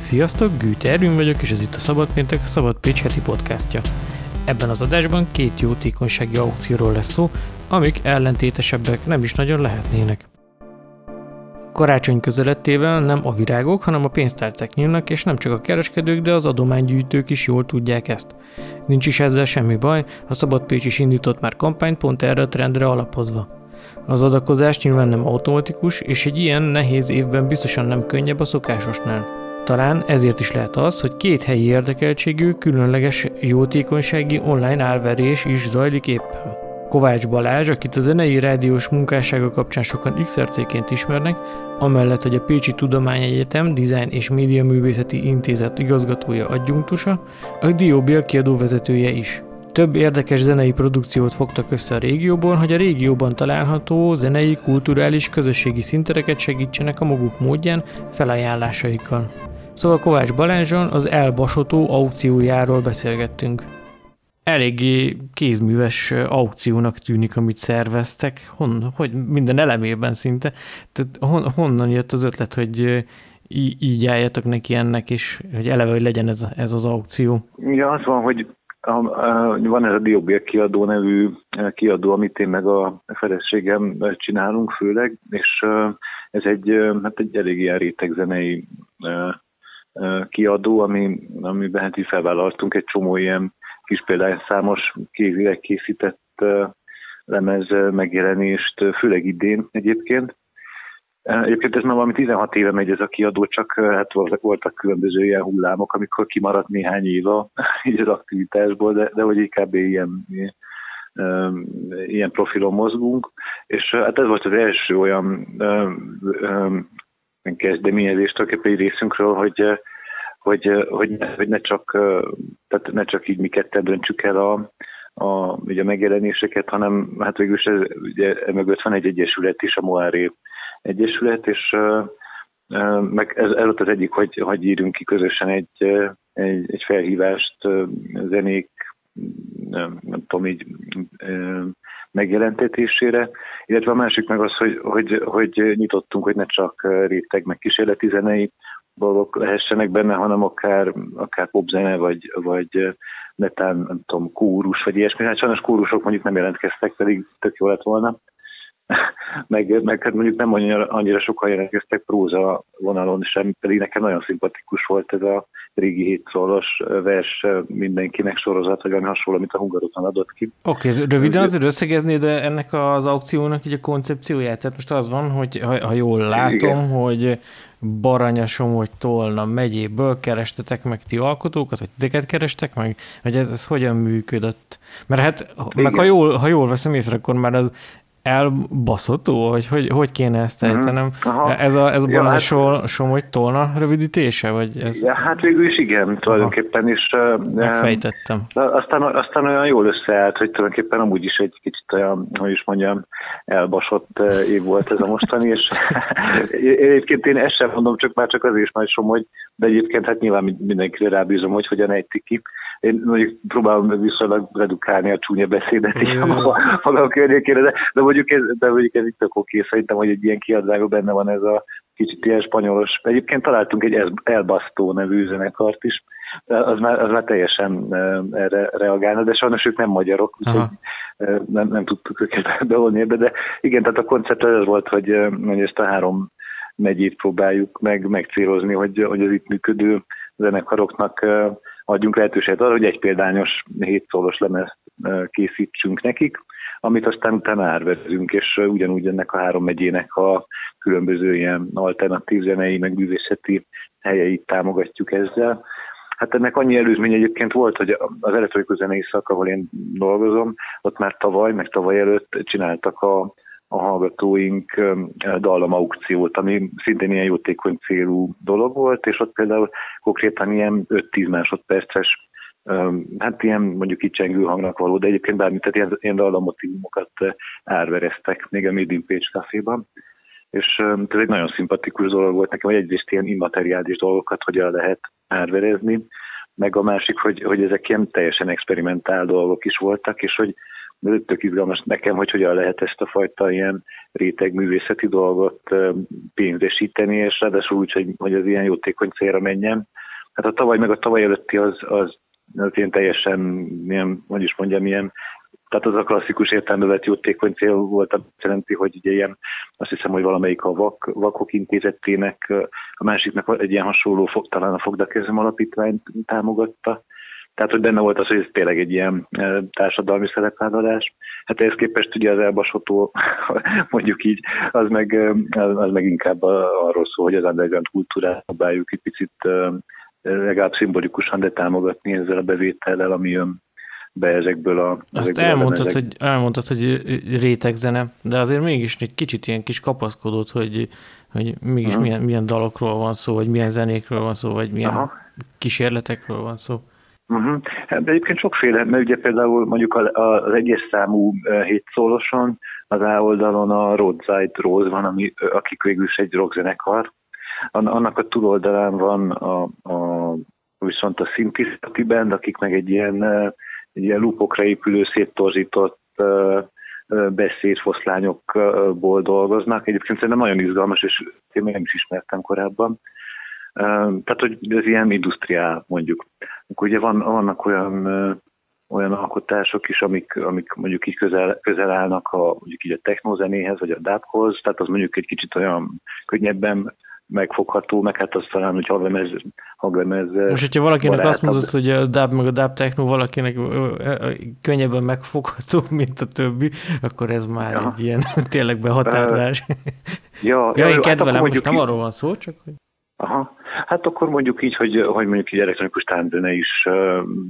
Sziasztok, Gűte Ervin vagyok, és ez itt a Szabad Péntek, a Szabad Pécs heti podcastja. Ebben az adásban két jótékonysági aukcióról lesz szó, amik ellentétesebbek nem is nagyon lehetnének. Karácsony közelettével nem a virágok, hanem a pénztárcák nyílnak, és nem csak a kereskedők, de az adománygyűjtők is jól tudják ezt. Nincs is ezzel semmi baj, a Szabad Pécs is indított már kampányt pont erre a trendre alapozva. Az adakozás nyilván nem automatikus, és egy ilyen nehéz évben biztosan nem könnyebb a szokásosnál. Talán ezért is lehet az, hogy két helyi érdekeltségű, különleges jótékonysági online árverés is zajlik éppen. Kovács Balázs, akit a zenei rádiós munkássága kapcsán sokan XRC-ként ismernek, amellett, hogy a Pécsi Tudományegyetem Design és Média Művészeti Intézet igazgatója adjunktusa, a Dióbél kiadó vezetője is. Több érdekes zenei produkciót fogtak össze a régióból, hogy a régióban található zenei, kulturális, közösségi szintereket segítsenek a maguk módján felajánlásaikkal. Szóval Kovács Balázson az elbasotó aukciójáról beszélgettünk. Eléggé kézműves aukciónak tűnik, amit szerveztek, Hon, hogy minden elemében szinte. Tehát hon, honnan jött az ötlet, hogy így álljatok neki ennek, és hogy eleve, hogy legyen ez, ez az aukció? Ja, az van, hogy a, a, van ez a Diobér kiadó nevű kiadó, amit én meg a feleségem csinálunk főleg, és ez egy, hát egy elég ilyen rétegzenei kiadó, ami, amiben hát felvállaltunk egy csomó ilyen kis számos kézileg készített lemez megjelenést, főleg idén egyébként. Egyébként ez már valami 16 éve megy ez a kiadó, csak hát voltak, különböző ilyen hullámok, amikor kimaradt néhány éva így az aktivitásból, de, de hogy inkább ilyen, ilyen profilon mozgunk, és hát ez volt az első olyan kezdeményezést tulajdonképpen egy részünkről, hogy, hogy, hogy, hogy ne, csak, tehát ne csak így mi ketten döntsük el a, a, ugye a megjelenéseket, hanem hát végül is ez, ugye, mögött van egy egyesület is, a Moáré Egyesület, és meg ez, ott az egyik, hogy, hogy írjunk ki közösen egy, egy, egy felhívást zenék, nem, nem tudom, így megjelentetésére, illetve a másik meg az, hogy, hogy, hogy nyitottunk, hogy ne csak réteg meg kísérleti zenei dolgok lehessenek benne, hanem akár, akár popzene, vagy, vagy netán, nem tudom, kórus, vagy ilyesmi. Hát sajnos kórusok mondjuk nem jelentkeztek, pedig tök jó lett volna. Meg, meg hát mondjuk nem annyira, annyira sokan jelentkeztek próza vonalon sem, pedig nekem nagyon szimpatikus volt ez a régi hétszolos vers mindenkinek sorozat, vagy valami hasonló, amit a Hungaroton adott ki. Oké, okay, röviden azért összegeznéd ennek az aukciónak így a koncepcióját? Tehát most az van, hogy ha, ha jól látom, Igen. hogy Baranyasom, vagy Tolna megyéből kerestetek meg ti alkotókat, vagy titeket kerestek meg? Vagy ez, ez hogyan működött? Mert hát, Igen. meg ha jól, ha jól veszem észre, akkor már az elbaszható, hogy hogy, hogy kéne ezt mhm. ejtenem? Uh-huh. Ez a, ez a ja, hát, Somogy Tolna rövidítése? Vagy ez... ja, hát végül is igen, tulajdonképpen is. Megfejtettem. Aztán, aztán olyan jól összeállt, hogy tulajdonképpen amúgy is egy kicsit olyan, hogy is mondjam, elbasott év volt ez a mostani, és egyébként én ezt sem mondom, csak már csak azért is majd Somogy, de egyébként hát nyilván mindenkire rábízom, hogy hogyan ejtik ki. Én mondjuk próbálom viszonylag redukálni a csúnya beszédet így a maga környékére, de, de mondjuk ez, de mondjuk ez itt tök oké, szerintem, hogy egy ilyen kiadvágó benne van ez a kicsit ilyen spanyolos. Egyébként találtunk egy Elbasztó nevű zenekart is, az már, az már teljesen erre reagálna, de sajnos ők nem magyarok, úgyhogy nem, nem tudtuk őket beolni ebbe, de igen, tehát a koncept az volt, hogy, hogy ezt a három megyét próbáljuk meg megcélozni, hogy, hogy az itt működő zenekaroknak adjunk lehetőséget arra, hogy egy példányos hétszólos lemez készítsünk nekik, amit aztán utána árverezünk, és ugyanúgy ennek a három megyének a különböző ilyen alternatív zenei, meg művészeti helyeit támogatjuk ezzel. Hát ennek annyi előzmény egyébként volt, hogy az elektronikus zenei szak, ahol én dolgozom, ott már tavaly, meg tavaly előtt csináltak a a hallgatóink dallamaukciót, ami szintén ilyen jótékony célú dolog volt, és ott például konkrétan ilyen 5-10 másodperces hát ilyen mondjuk itt csengő hangnak való, de egyébként bármit, tehát ilyen, ilyen dallamotívumokat árvereztek még a Made in Page Caféban. És ez egy nagyon szimpatikus dolog volt nekem, hogy egyrészt ilyen immateriális dolgokat hogyan lehet árverezni, meg a másik, hogy, hogy ezek ilyen teljesen experimentál dolgok is voltak, és hogy tök izgalmas nekem, hogy hogyan lehet ezt a fajta ilyen réteg művészeti dolgot pénzesíteni, és ráadásul úgy, hogy, hogy az ilyen jótékony célra menjen. Hát a tavaly meg a tavaly előtti az, az, az ilyen teljesen, ilyen, hogy is mondjam, ilyen tehát az a klasszikus értelemben vett jótékony cél volt, azt jelenti, hogy ugye ilyen, azt hiszem, hogy valamelyik a vak, vakok intézetének, a másiknak egy ilyen hasonló, talán a Fogdakezem alapítványt támogatta, tehát, hogy benne volt az, hogy ez tényleg egy ilyen e, társadalmi szerepvállalás. Hát ehhez képest ugye az elbasható, mondjuk így, az meg, e, az meg inkább arról szól, hogy az underground kultúrát próbáljuk egy picit e, legalább szimbolikusan, de támogatni ezzel a bevétellel, ami jön be ezekből a... Azt elmondtad, a hogy, elmondtad, hogy rétegzene, de azért mégis egy kicsit ilyen kis kapaszkodott, hogy, hogy mégis uh-huh. milyen, milyen dalokról van szó, vagy milyen zenékről van szó, vagy milyen Aha. kísérletekről van szó. Uh-huh. De egyébként sokféle, mert ugye például mondjuk az egyes számú hétszóloson, az A oldalon a Roadside Rose van, ami, akik végül is egy rockzenekar. Annak a túloldalán van a, a viszont a Simplicity Band, akik meg egy ilyen, egy ilyen lupokra épülő, széttorzított beszédfoszlányokból dolgoznak. Egyébként szerintem nagyon izgalmas, és én nem is ismertem korábban. Tehát, hogy ez ilyen industriál mondjuk. Akkor ugye van, vannak olyan olyan alkotások is, amik, amik mondjuk így közel, közel állnak a, mondjuk így a technozenéhez, vagy a dábhoz, tehát az mondjuk egy kicsit olyan könnyebben megfogható, meg hát az talán, hogy haglemez, haglemez Most, hogyha valakinek barátabb. azt mondod, hogy a dub meg a dub techno valakinek könnyebben megfogható, mint a többi, akkor ez már ja. egy ilyen tényleg behatárolás. Uh, ja, ja, én hát kedvelem, most nem arról van szó, csak hogy... Aha. Hát akkor mondjuk így, hogy, hogy mondjuk így elektronikus tánczene is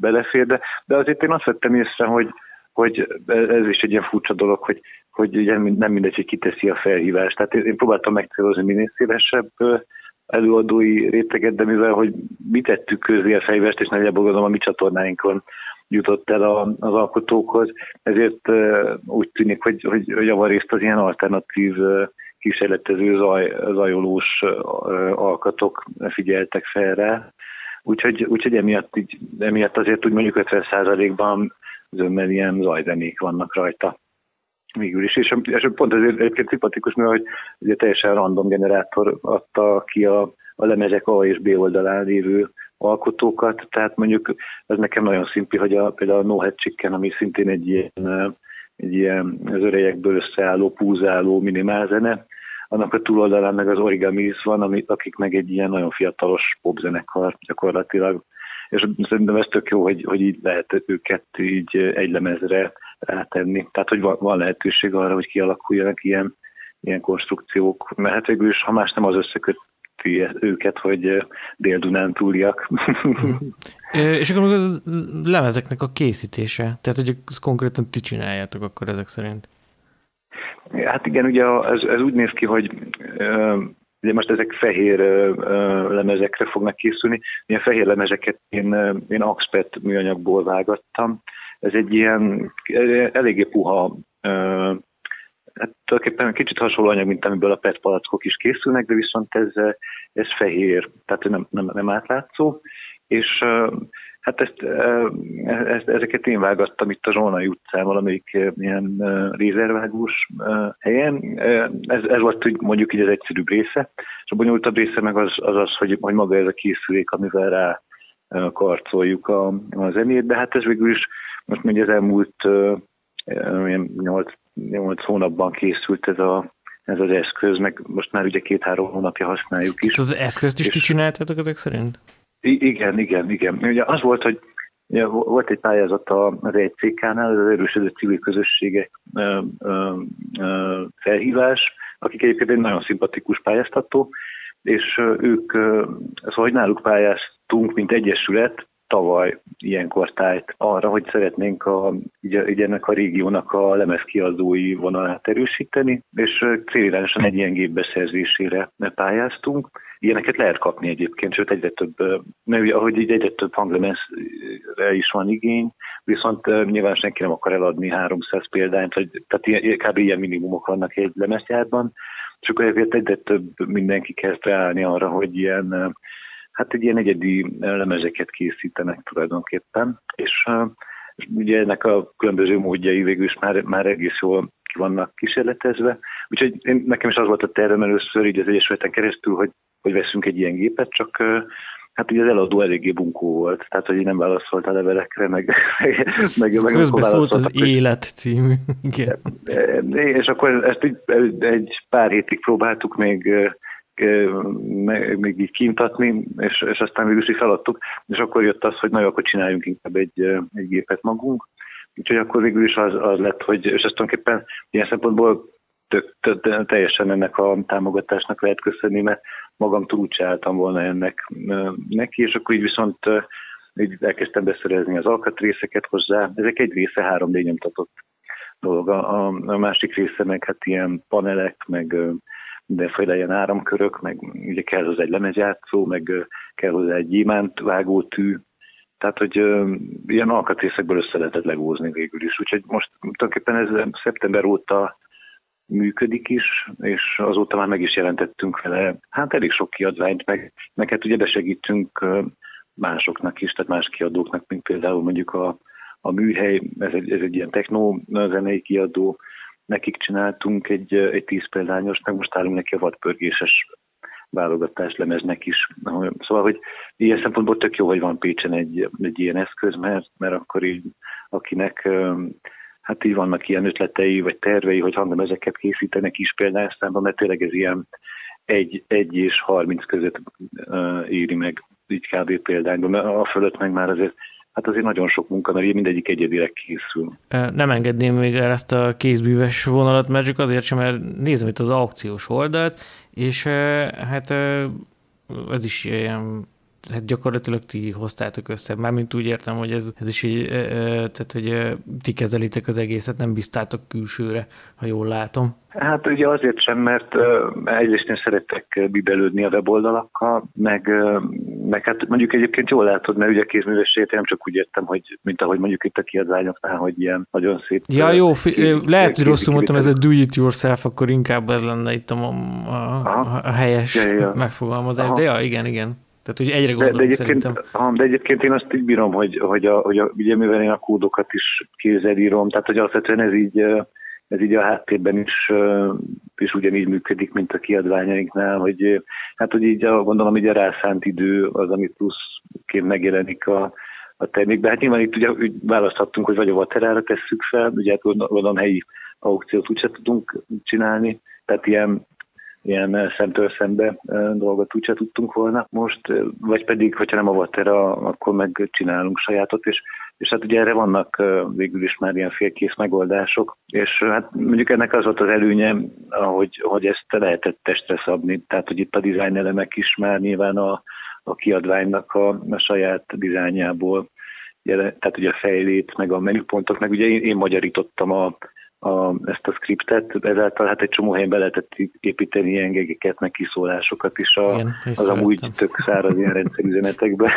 belefér, de, de azért én azt vettem észre, hogy, hogy ez is egy ilyen furcsa dolog, hogy, hogy nem mindegy, hogy kiteszi a felhívást. Tehát én, én próbáltam megcélozni minél szélesebb előadói réteget, de mivel, hogy mi tettük közé a felhívást, és nagyjából gondolom a mi csatornáinkon jutott el a, az alkotókhoz, ezért úgy tűnik, hogy, hogy, javarészt az ilyen alternatív kísérletező zaj, zajolós alkatok figyeltek fel rá. Úgyhogy, úgyhogy emiatt, így, emiatt azért úgy mondjuk 50%-ban zömmel ilyen zajzenék vannak rajta végül is. És, és pont ezért egyébként szimpatikus, mert hogy ugye teljesen random generátor adta ki a, a lemezek A és B oldalán lévő alkotókat, tehát mondjuk ez nekem nagyon szimpi, hogy a, például a No Head Chicken, ami szintén egy ilyen egy ilyen az örejekből összeálló, púzáló minimálzene. Annak a túloldalán meg az Origamis van, ami, akik meg egy ilyen nagyon fiatalos popzenekar gyakorlatilag. És szerintem ez tök jó, hogy, hogy így lehet őket így egy lemezre rátenni. Tehát, hogy van, van lehetőség arra, hogy kialakuljanak ilyen, ilyen konstrukciók. Mert hát végül is, ha más nem az összeköt őket, hogy Dél-Dunán túliak. És akkor a lemezeknek a készítése, tehát hogy ezt konkrétan ti csináljátok akkor ezek szerint? Hát igen, ugye ez, ez úgy néz ki, hogy ugye most ezek fehér lemezekre fognak készülni. Ilyen fehér lemezeket én, én Axpet műanyagból vágattam. Ez egy ilyen eléggé puha hát tulajdonképpen kicsit hasonló anyag, mint amiből a PET palackok is készülnek, de viszont ez, ez fehér, tehát nem, nem, nem átlátszó, és hát ezt, ezt, ezeket én vágattam itt a Zsolnai utcán, valamelyik ilyen rézervágós helyen. Ez, ez volt mondjuk így az egyszerűbb része, és a bonyolultabb része meg az az, az hogy, hogy maga ez a készülék, amivel rá karcoljuk a, a zenét, de hát ez végül is most még az elmúlt 8 8 hónapban készült ez, a, ez az eszköz, meg most már ugye két-három hónapja használjuk is. Az eszközt is ti csináltátok ezek szerint? Igen, igen, igen. Ugye az volt, hogy ugye volt egy pályázat az ECK-nál, az erősödő civil közösségek ö, ö, ö, felhívás, akik egyébként egy nagyon szimpatikus pályáztató, és ők, szóval, hogy náluk pályáztunk, mint egyesület, tavaly ilyenkor tájt arra, hogy szeretnénk a, ugye, ennek a régiónak a lemezkiadói vonalát erősíteni, és célirányosan egy ilyen gép beszerzésére pályáztunk. Ilyeneket lehet kapni egyébként, sőt egyre több, mert ugye, ahogy így egyre több hanglemezre is van igény, viszont nyilván senki nem akar eladni 300 példányt, vagy, tehát kb. ilyen minimumok vannak egy lemezjárban, csak ezért egyre több mindenki kezd ráállni arra, hogy ilyen hát egy ilyen egyedi lemezeket készítenek tulajdonképpen, és ugye ennek a különböző módjai végül is már, már egész jól ki vannak kísérletezve. Úgyhogy én, nekem is az volt a tervem először így az Egyesületen keresztül, hogy, hogy veszünk egy ilyen gépet, csak hát ugye az eladó eléggé bunkó volt, tehát hogy nem válaszolt a levelekre, meg, meg, meg Közbeszólt az hogy... Élet című. Igen. És akkor ezt így, egy pár hétig próbáltuk még még így kintatni, és, és aztán végül is feladtuk, és akkor jött az, hogy na, akkor csináljunk inkább egy, egy gépet magunk, úgyhogy akkor végül is az, az lett, hogy, és ezt tulajdonképpen ilyen szempontból tök, tök, teljesen ennek a támogatásnak lehet köszönni, mert magamtól úgy csináltam volna ennek neki, és akkor így viszont így elkezdtem beszerezni az alkatrészeket hozzá. Ezek egy része 3D nyomtatott dolog. A, a másik része meg hát ilyen panelek, meg mindenféle ilyen áramkörök, meg ugye kell hozzá egy lemezjátszó, meg kell hozzá egy gyémánt vágótű, tehát, hogy ö, ilyen alkatrészekből össze lehetett legózni végül is. Úgyhogy most tulajdonképpen ez szeptember óta működik is, és azóta már meg is jelentettünk vele, hát elég sok kiadványt, meg, meg hát ugye besegítünk másoknak is, tehát más kiadóknak, mint például mondjuk a, a műhely, ez egy, ez egy ilyen technó zenei kiadó, nekik csináltunk egy, egy tíz példányos, meg most állunk neki a vadpörgéses válogatás lemeznek is. Szóval, hogy ilyen szempontból tök jó, hogy van Pécsen egy, egy ilyen eszköz, mert, mert akkor így akinek hát így vannak ilyen ötletei, vagy tervei, hogy ezeket készítenek is példányszámban, mert tényleg ez ilyen egy, egy és harminc között uh, éri meg így kb. példányban, mert a fölött meg már azért hát azért nagyon sok munka, mert mindegyik egyedileg készül. Nem engedném még el ezt a kézbűves vonalat, mert csak azért sem, mert nézem itt az aukciós oldalt, és hát ez is ilyen hát gyakorlatilag ti hoztátok össze. Mármint úgy értem, hogy ez, ez is így, tehát hogy ti kezelitek az egészet, nem biztátok külsőre, ha jól látom. Hát ugye azért sem, mert egyrészt én szeretek bibelődni a weboldalakkal, meg, meg hát mondjuk egyébként jól látod, mert ugye kézművességet nem csak úgy értem, hogy mint ahogy mondjuk itt a kiadványoknál, hogy ilyen nagyon szép. Ja, jó, fi- lehet, hogy rosszul mondtam, ez a do it yourself, akkor inkább ez lenne itt a, a, a, a helyes ja, ja. megfogalmazás, Aha. de ja, igen, igen. Tehát, hogy egyre gondolom de, de egyébként, szerintem. De egyébként én azt így bírom, hogy, hogy, a, hogy a, ugye mivel én a kódokat is kézzel írom, tehát hogy alapvetően ez így, ez így a háttérben is, is ugyanígy működik, mint a kiadványainknál, hogy hát hogy így a, gondolom, hogy a rászánt idő az, ami pluszként megjelenik a, a termékben. Hát nyilván itt ugye úgy választhattunk, hogy vagy a vaterára tesszük fel, ugye hát gondolom helyi aukciót úgyse tudunk csinálni, tehát ilyen ilyen szemtől szembe dolgot úgyse tudtunk volna most, vagy pedig, hogyha nem a Vatera, akkor meg csinálunk sajátot, és, és hát ugye erre vannak végül is már ilyen félkész megoldások, és hát mondjuk ennek az volt az előnye, hogy, hogy ezt lehetett testre szabni, tehát hogy itt a dizájn elemek is már nyilván a, a kiadványnak a, a saját dizájnjából, tehát ugye a fejlét, meg a menüpontok, meg ugye én, én magyarítottam a, a, ezt a skriptet, ezáltal hát egy csomó helyen be lehetett építeni ilyen gegeket, meg kiszólásokat is a, Igen, az amúgy tök száraz ilyen rendszerüzenetekbe.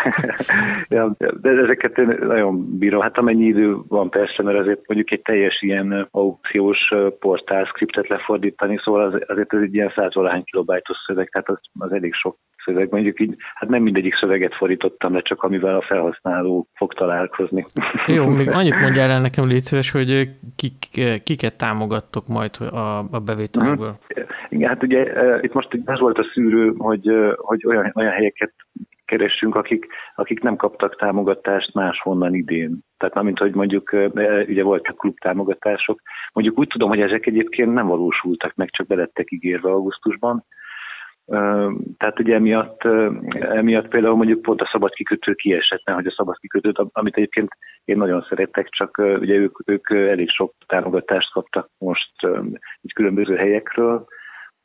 ja, de ezeket én nagyon bírom. Hát amennyi idő van persze, mert azért mondjuk egy teljes ilyen aukciós portál skriptet lefordítani, szóval az, azért ez egy ilyen százvalány kilobájtos szöveg, tehát az, az elég sok szöveg. Mondjuk így, hát nem mindegyik szöveget fordítottam le, csak amivel a felhasználó fog találkozni. Jó, még annyit mondjál el nekem, légy szíves, hogy kik, kiket támogattok majd a, a bevételből? Igen, hát ugye itt most az volt a szűrő, hogy, hogy olyan, olyan helyeket keressünk, akik, akik nem kaptak támogatást máshonnan idén. Tehát mint hogy mondjuk, ugye voltak klub támogatások, mondjuk úgy tudom, hogy ezek egyébként nem valósultak meg, csak belettek ígérve augusztusban, tehát ugye emiatt, emiatt például mondjuk pont a szabad kikötő kiesett, hogy a szabad kikötőt, amit egyébként én nagyon szeretek, csak ugye ők, ők elég sok támogatást kaptak most így különböző helyekről,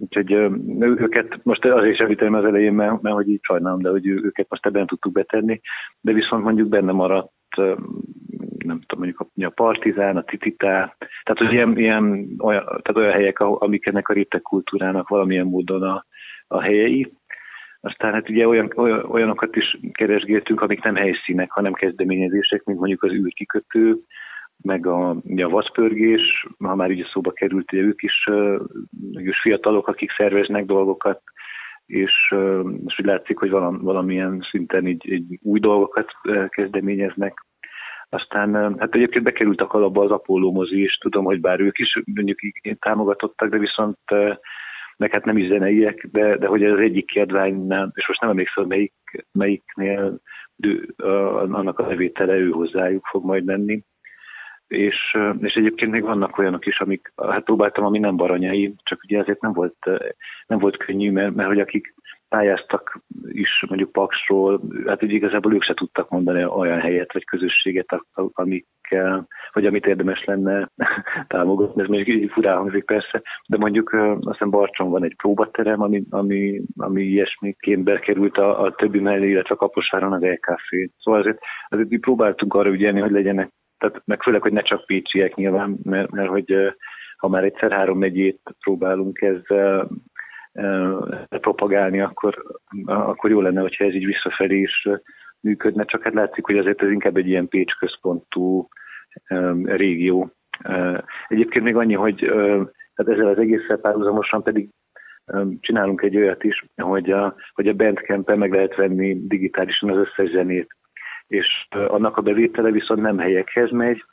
Úgyhogy őket most azért is említem az elején, mert, mert hogy így sajnálom, de hogy őket most ebben tudtuk betenni, de viszont mondjuk benne maradt, nem tudom, mondjuk a, a Partizán, a Tititá, tehát hogy ilyen, ilyen olyan, tehát olyan helyek, amik ennek a réteg kultúrának valamilyen módon a, a helyei. Aztán hát ugye olyan, olyanokat is keresgéltünk, amik nem helyszínek, hanem kezdeményezések, mint mondjuk az űrkikötő, meg a, a vaszpörgés, ha már ugye szóba került, ugye ők is, is fiatalok, akik szerveznek dolgokat, és, és úgy látszik, hogy valam, valamilyen szinten így, így új dolgokat kezdeményeznek. Aztán hát egyébként bekerült a kalapba az Apollo mozi is, tudom, hogy bár ők is mondjuk támogatottak, de viszont meg hát nem is zeneiek, de, de hogy az egyik kiadványnál, és most nem emlékszem, melyik, melyiknél annak a levétele ő hozzájuk fog majd menni. És, és egyébként még vannak olyanok is, amik, hát próbáltam, ami nem baranyai, csak ugye azért nem volt, nem volt könnyű, mert, mert hogy akik pályáztak is mondjuk Paksról, hát ugye igazából ők se tudtak mondani olyan helyet vagy közösséget, amik, vagy amit érdemes lenne támogatni. Ez mondjuk így furán hangzik persze, de mondjuk azt hiszem Barcson van egy próbaterem, ami, ami, ami ilyesmiként bekerült a, a többi mellé, illetve a Kaposváron az LKF. Szóval azért, azért mi próbáltunk arra ügyelni, hogy legyenek, tehát meg főleg, hogy ne csak pécsiek nyilván, mert, mert hogy ha már egyszer három megyét próbálunk ezzel propagálni, akkor, akkor jó lenne, hogyha ez így visszafelé is működne, csak hát látszik, hogy azért ez inkább egy ilyen Pécs központú régió. Egyébként még annyi, hogy hát ezzel az egésszel párhuzamosan pedig csinálunk egy olyat is, hogy a, hogy a Bandcamp-en meg lehet venni digitálisan az összes zenét, és annak a bevétele viszont nem helyekhez megy,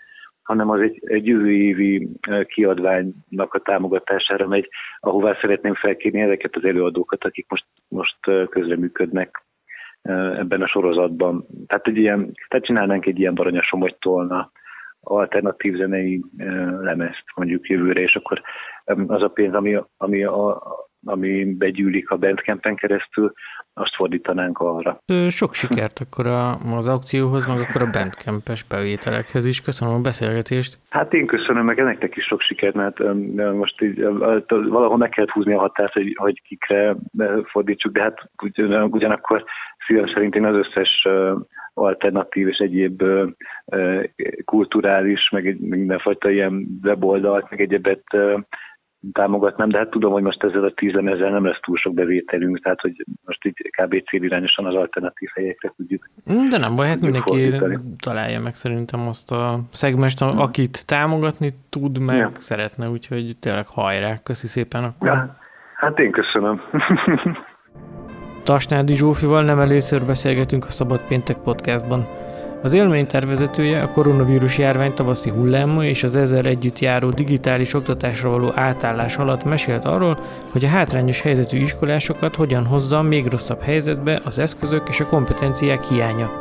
hanem az egy, egy jövő évi kiadványnak a támogatására megy, ahová szeretném felkérni ezeket az előadókat, akik most, most közreműködnek ebben a sorozatban. Tehát, egy ilyen, tehát csinálnánk egy ilyen Baranya tolna alternatív zenei lemezt mondjuk jövőre, és akkor az a pénz, ami, ami a, ami begyűlik a Bandcampen keresztül, azt fordítanánk arra. Sok sikert akkor az aukcióhoz, meg akkor a Bandcampes bevételekhez is. Köszönöm a beszélgetést. Hát én köszönöm, meg nektek is sok sikert, mert most így valahol meg kellett húzni a határt, hogy, hogy kikre fordítsuk, de hát ugyanakkor szívem szerint én az összes alternatív és egyéb kulturális, meg mindenfajta ilyen weboldalt, meg egyebet támogatnám, de hát tudom, hogy most ezzel a tízen ezzel nem lesz túl sok bevételünk, tehát hogy most így kb. célirányosan az alternatív helyekre tudjuk. De nem baj, hát mindenki fordítani. találja meg szerintem azt a szegmest, akit támogatni tud, meg ja. szeretne, úgyhogy tényleg hajrá, köszi szépen akkor. Ja, hát én köszönöm. Tasnádi Zsófival nem először beszélgetünk a Szabad Péntek podcastban. Az élmény tervezetője a koronavírus járvány tavaszi hulláma és az ezzel együtt járó digitális oktatásra való átállás alatt mesélt arról, hogy a hátrányos helyzetű iskolásokat hogyan hozza még rosszabb helyzetbe az eszközök és a kompetenciák hiánya,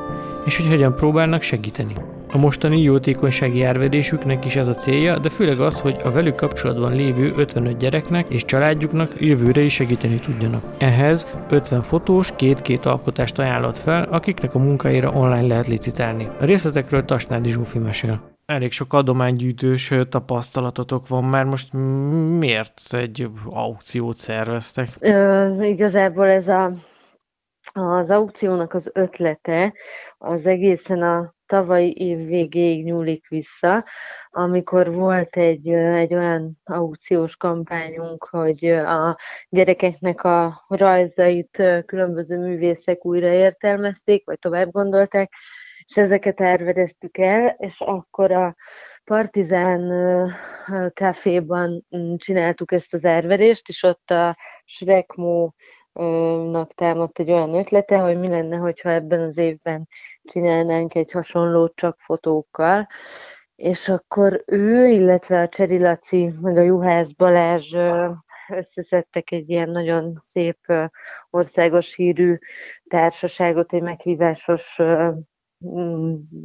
és hogy hogyan próbálnak segíteni. A mostani jótékonysági árverésüknek is ez a célja, de főleg az, hogy a velük kapcsolatban lévő 55 gyereknek és családjuknak jövőre is segíteni tudjanak. Ehhez 50 fotós két-két alkotást ajánlott fel, akiknek a munkáira online lehet licitálni. A részletekről Tasnádi Zsófi mesél. Elég sok adománygyűjtős tapasztalatotok van már, most miért egy aukciót szerveztek? Ö, igazából ez a, az aukciónak az ötlete az egészen a tavalyi év végéig nyúlik vissza, amikor volt egy, egy olyan aukciós kampányunk, hogy a gyerekeknek a rajzait különböző művészek újra értelmezték, vagy tovább gondolták, és ezeket árvereztük el, és akkor a Partizán kávéban csináltuk ezt az árverést, és ott a Srekmó nak támadt egy olyan ötlete, hogy mi lenne, hogyha ebben az évben csinálnánk egy hasonlót csak fotókkal, és akkor ő, illetve a Cseri Laci, meg a Juhász Balázs összeszedtek egy ilyen nagyon szép országos hírű társaságot, egy meghívásos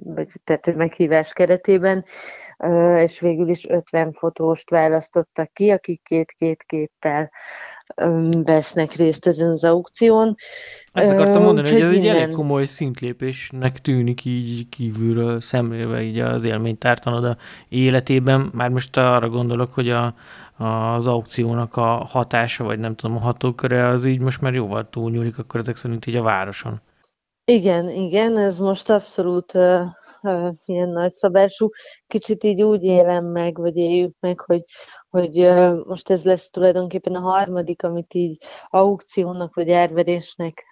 vagy tehát meghívás keretében, és végül is 50 fotóst választottak ki, akik két-két képpel vesznek részt ezen az aukción. Ezt akartam mondani, hogy ez egy elég komoly szintlépésnek tűnik így kívülről szemlélve így az élményt tártanod a életében. Már most arra gondolok, hogy a, az aukciónak a hatása, vagy nem tudom, a hatóköre az így most már jóval túlnyúlik, akkor ezek szerint így a városon. Igen, igen, ez most abszolút uh, uh, ilyen nagyszabású. Kicsit így úgy élem meg, vagy éljük meg, hogy hogy most ez lesz tulajdonképpen a harmadik, amit így aukciónak vagy árverésnek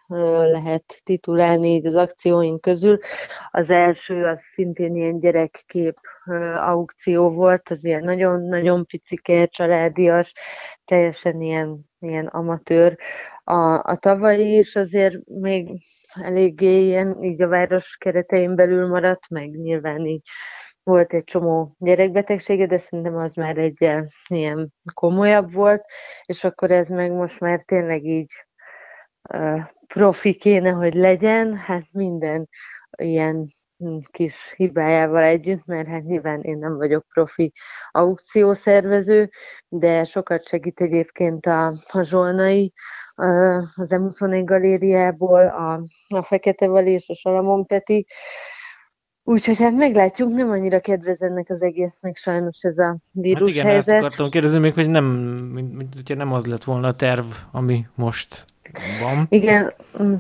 lehet titulálni így az akcióink közül. Az első az szintén ilyen gyerekkép aukció volt, az ilyen nagyon-nagyon picike, családias, teljesen ilyen, ilyen amatőr. A, a tavalyi is azért még eléggé ilyen, így a város keretein belül maradt, meg nyilván így volt egy csomó gyerekbetegsége, de szerintem az már egy ilyen komolyabb volt, és akkor ez meg most már tényleg így uh, profi kéne, hogy legyen, hát minden ilyen hm, kis hibájával együtt, mert hát nyilván én nem vagyok profi aukciószervező, de sokat segít egyébként a, a Zsolnai, az M21 galériából, a, a Fekete Vali és a Salamon Peti, Úgyhogy hát meglátjuk, nem annyira kedvez ennek az egésznek sajnos ez a vírus hát igen, helyzet. ezt akartam kérdezni még, hogy nem, mint, hogyha nem az lett volna a terv, ami most van. Igen, mm,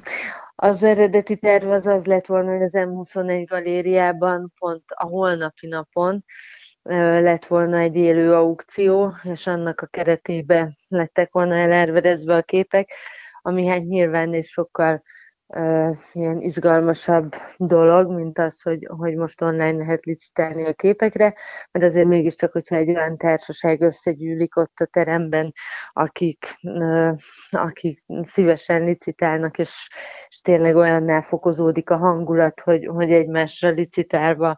az eredeti terv az az lett volna, hogy az M21 galériában pont a holnapi napon lett volna egy élő aukció, és annak a keretében lettek volna elárverezve a képek, ami hát nyilván is sokkal ilyen izgalmasabb dolog, mint az, hogy, hogy most online lehet licitálni a képekre, mert azért mégiscsak, hogyha egy olyan társaság összegyűlik ott a teremben, akik, akik szívesen licitálnak, és, és tényleg olyannál fokozódik a hangulat, hogy, hogy egymásra licitálva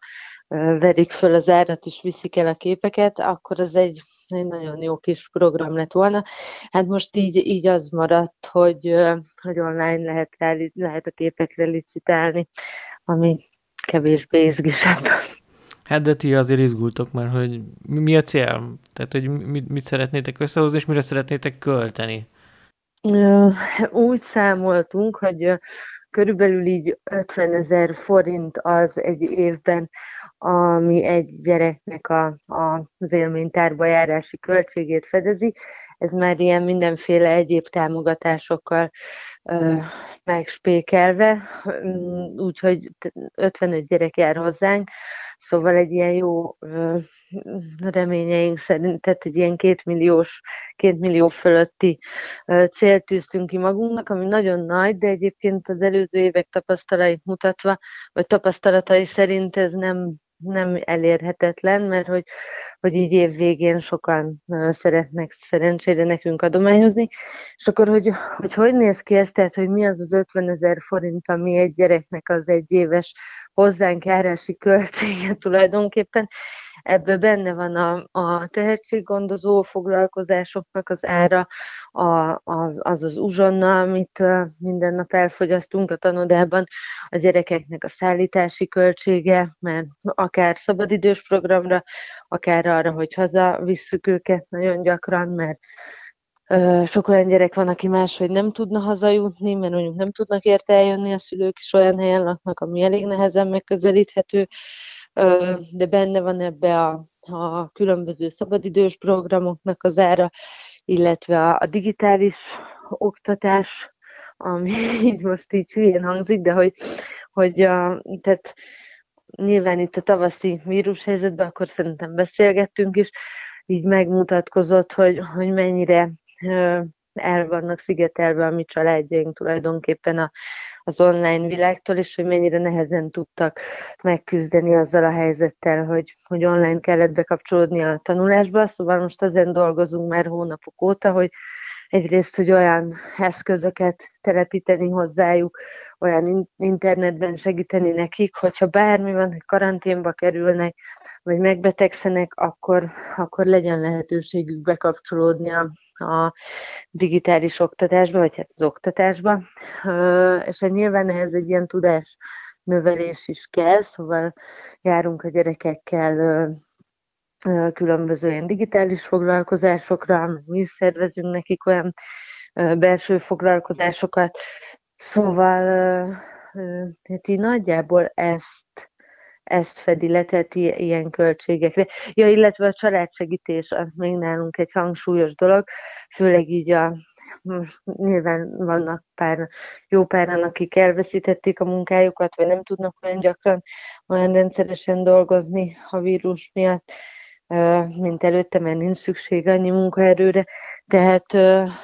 verik föl az árat és viszik el a képeket, akkor az egy, egy nagyon jó kis program lett volna. Hát most így, így az maradt, hogy, hogy online lehet, lehet a képekre licitálni, ami kevésbé izgisebb. Hát de ti azért izgultok már, hogy mi a cél? Tehát, hogy mit, mit szeretnétek összehozni, és mire szeretnétek költeni? Úgy számoltunk, hogy körülbelül így 50 ezer forint az egy évben, ami egy gyereknek a, a, az élménytárba járási költségét fedezi. Ez már ilyen mindenféle egyéb támogatásokkal ö, megspékelve, úgyhogy 55 gyerek jár hozzánk, szóval egy ilyen jó ö, reményeink szerint, tehát egy ilyen kétmilliós, kétmillió fölötti célt tűztünk ki magunknak, ami nagyon nagy, de egyébként az előző évek tapasztalait mutatva, vagy tapasztalatai szerint ez nem nem elérhetetlen, mert hogy, hogy így év végén sokan szeretnek szerencsére nekünk adományozni, és akkor, hogy, hogy hogy néz ki ez, tehát, hogy mi az az 50 ezer forint, ami egy gyereknek az egy éves hozzánk járási költsége tulajdonképpen, Ebből benne van a, a tehetséggondozó foglalkozásoknak az ára, a, a, az az uzsonna, amit minden nap elfogyasztunk a tanodában, a gyerekeknek a szállítási költsége, mert akár szabadidős programra, akár arra, hogy haza visszük őket nagyon gyakran, mert sok olyan gyerek van, aki máshogy nem tudna hazajutni, mert mondjuk nem tudnak érte eljönni a szülők, is olyan helyen laknak, ami elég nehezen megközelíthető, de benne van ebbe a, a különböző szabadidős programoknak az ára, illetve a, a digitális oktatás, ami így most így hülyén hangzik, de hogy, hogy a, tehát nyilván itt a tavaszi vírushelyzetben, akkor szerintem beszélgettünk is, így megmutatkozott, hogy, hogy mennyire el vannak szigetelve a mi családjaink tulajdonképpen a, az online világtól, és hogy mennyire nehezen tudtak megküzdeni azzal a helyzettel, hogy, hogy online kellett bekapcsolódni a tanulásba. Szóval most ezen dolgozunk már hónapok óta, hogy egyrészt, hogy olyan eszközöket telepíteni hozzájuk, olyan internetben segíteni nekik, hogyha bármi van, hogy karanténba kerülnek, vagy megbetegszenek, akkor, akkor legyen lehetőségük bekapcsolódni a, a digitális oktatásba, vagy hát az oktatásba, és hát nyilván ehhez egy ilyen tudás növelés is kell, szóval járunk a gyerekekkel különböző ilyen digitális foglalkozásokra, mi is szervezünk nekik olyan belső foglalkozásokat, szóval hát így nagyjából ezt ezt fedi le, tehát ilyen költségekre. Ja, illetve a családsegítés az még nálunk egy hangsúlyos dolog, főleg így a, most nyilván vannak pár, jó páran, akik elveszítették a munkájukat, vagy nem tudnak olyan gyakran, olyan rendszeresen dolgozni a vírus miatt, mint előtte, mert nincs szükség annyi munkaerőre, tehát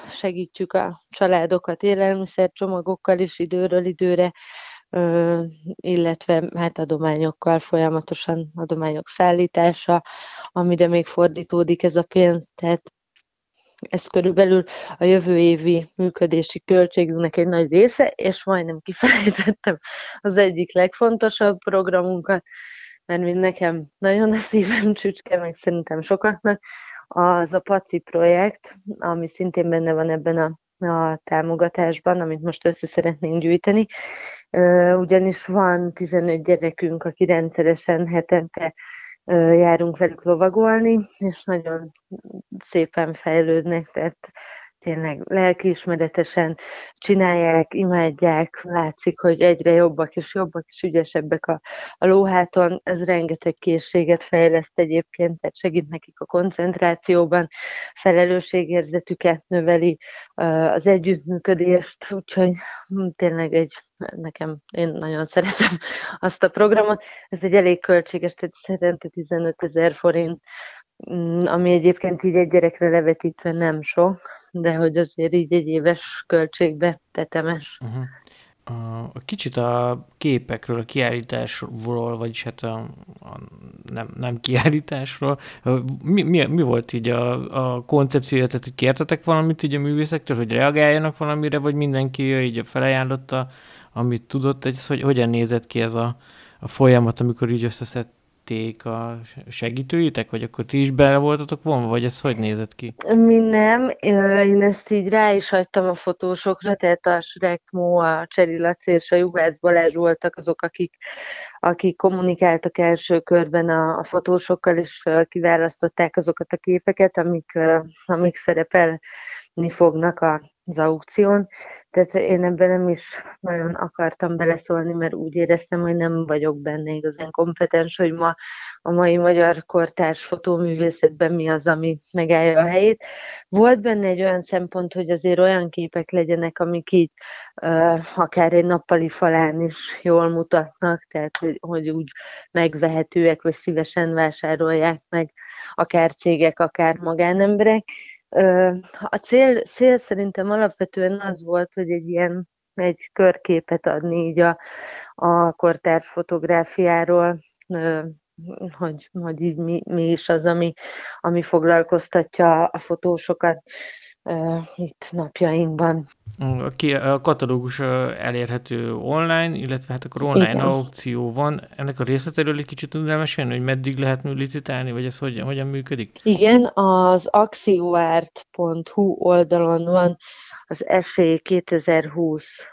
segítjük a családokat élelmiszercsomagokkal is időről időre, illetve hát adományokkal folyamatosan adományok szállítása, amire még fordítódik ez a pénz, tehát ez körülbelül a jövő évi működési költségünknek egy nagy része, és majdnem kifelejtettem az egyik legfontosabb programunkat, mert mind nekem nagyon a szívem csücske, meg szerintem sokaknak, az a PACI projekt, ami szintén benne van ebben a a támogatásban, amit most össze szeretnénk gyűjteni, ugyanis van 15 gyerekünk, aki rendszeresen hetente járunk velük lovagolni, és nagyon szépen fejlődnek, tehát tényleg lelkiismeretesen csinálják, imádják, látszik, hogy egyre jobbak és jobbak és ügyesebbek a, a lóháton. Ez rengeteg készséget fejleszt egyébként, tehát segít nekik a koncentrációban, felelősségérzetüket növeli, az együttműködést, úgyhogy hm, tényleg egy nekem, én nagyon szeretem azt a programot. Ez egy elég költséges, tehát szerinte 15 ezer forint ami egyébként így egy gyerekre levetítve nem sok, de hogy azért így egy éves költségbe tetemes. Uh-huh. A, kicsit a képekről, a kiállításról, vagyis hát a, a nem, nem kiállításról, mi, mi, mi volt így a, a koncepciója, tehát hogy kértetek valamit így a művészektől, hogy reagáljanak valamire, vagy mindenki így felajánlotta, amit tudott, ez hogy hogyan nézett ki ez a, a folyamat, amikor így összeszed, lették a segítőitek, vagy akkor ti is bele voltatok vonva, vagy ez hogy nézett ki? Mi nem, én ezt így rá is hagytam a fotósokra, tehát a Srekmó, a Cseri Laci és a Juhász Balázs voltak azok, akik, akik kommunikáltak első körben a, a fotósokkal, és kiválasztották azokat a képeket, amik, amik szerepelni fognak a az aukción, tehát én ebben nem is nagyon akartam beleszólni, mert úgy éreztem, hogy nem vagyok benne igazán kompetens, hogy ma a mai magyar kortárs fotóművészetben mi az, ami megállja a helyét. Volt benne egy olyan szempont, hogy azért olyan képek legyenek, amik így uh, akár egy nappali falán is jól mutatnak, tehát hogy, hogy úgy megvehetőek, vagy szívesen vásárolják meg akár cégek, akár magánemberek, a cél, cél szerintem alapvetően az volt, hogy egy ilyen egy körképet adni így a, a kortárs fotográfiáról, hogy, hogy így mi, mi is az, ami, ami foglalkoztatja a fotósokat uh, itt napjainkban. A, katalógus elérhető online, illetve hát akkor online Igen. aukció van. Ennek a részletéről egy kicsit tudnál mesélni, hogy meddig lehet licitálni, vagy ez hogyan, hogyan működik? Igen, az axioart.hu oldalon van az esély 2020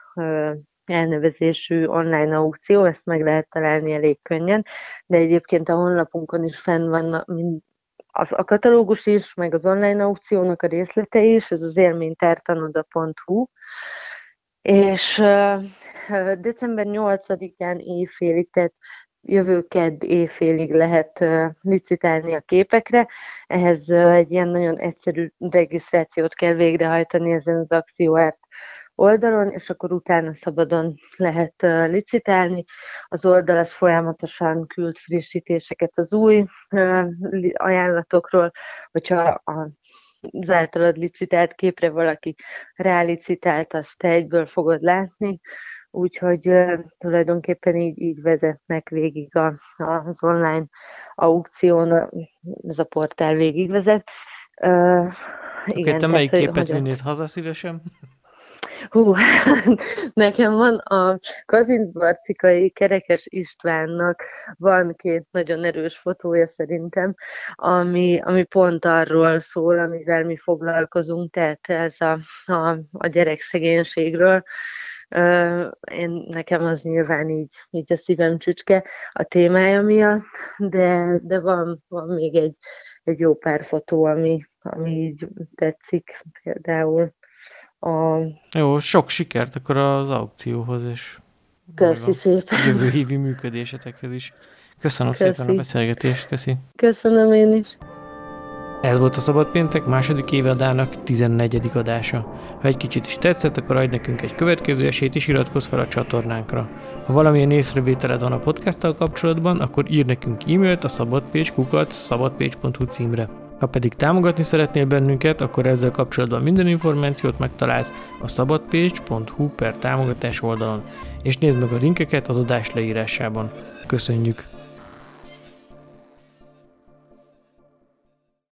elnevezésű online aukció, ezt meg lehet találni elég könnyen, de egyébként a honlapunkon is fenn van a, a katalógus is, meg az online aukciónak a részletei is, ez az élménytártanoda.hu, és uh, december 8-án éjfélig, tehát jövő kedd éjfélig lehet uh, licitálni a képekre. Ehhez uh, egy ilyen nagyon egyszerű regisztrációt kell végrehajtani ezen az akcióárt oldalon, és akkor utána szabadon lehet licitálni. Az oldal az folyamatosan küld frissítéseket az új ajánlatokról, hogyha a az általad licitált képre valaki rálicitált, azt te egyből fogod látni, úgyhogy uh, tulajdonképpen így, így vezetnek végig a, az online aukción, ez a portál végigvezet. Uh, igen, te melyik képet vinnéd haza szívesen? Hú, nekem van a Kazincbarcikai Kerekes Istvánnak van két nagyon erős fotója szerintem, ami, ami pont arról szól, amivel mi foglalkozunk, tehát ez a, a, a gyerekszegénységről. Én nekem az nyilván így, így a szívem csücske a témája miatt, de, de van, van még egy, egy jó pár fotó, ami, ami így tetszik például. A... Jó, sok sikert akkor az aukcióhoz, és Köszi szépen. jövő hívi működésetekhez is. Köszönöm Köszi. szépen a beszélgetést, köszi. Köszönöm én is. Ez volt a Szabad Péntek második évadának 14. adása. Ha egy kicsit is tetszett, akkor adj nekünk egy következő esélyt, és iratkozz fel a csatornánkra. Ha valamilyen észrevételed van a podcasttal kapcsolatban, akkor ír nekünk e-mailt a szabadpage.kukat szabadpage.hu címre. Ha pedig támogatni szeretnél bennünket, akkor ezzel kapcsolatban minden információt megtalálsz a szabadpage.hu per támogatás oldalon, és nézd meg a linkeket az adás leírásában. Köszönjük!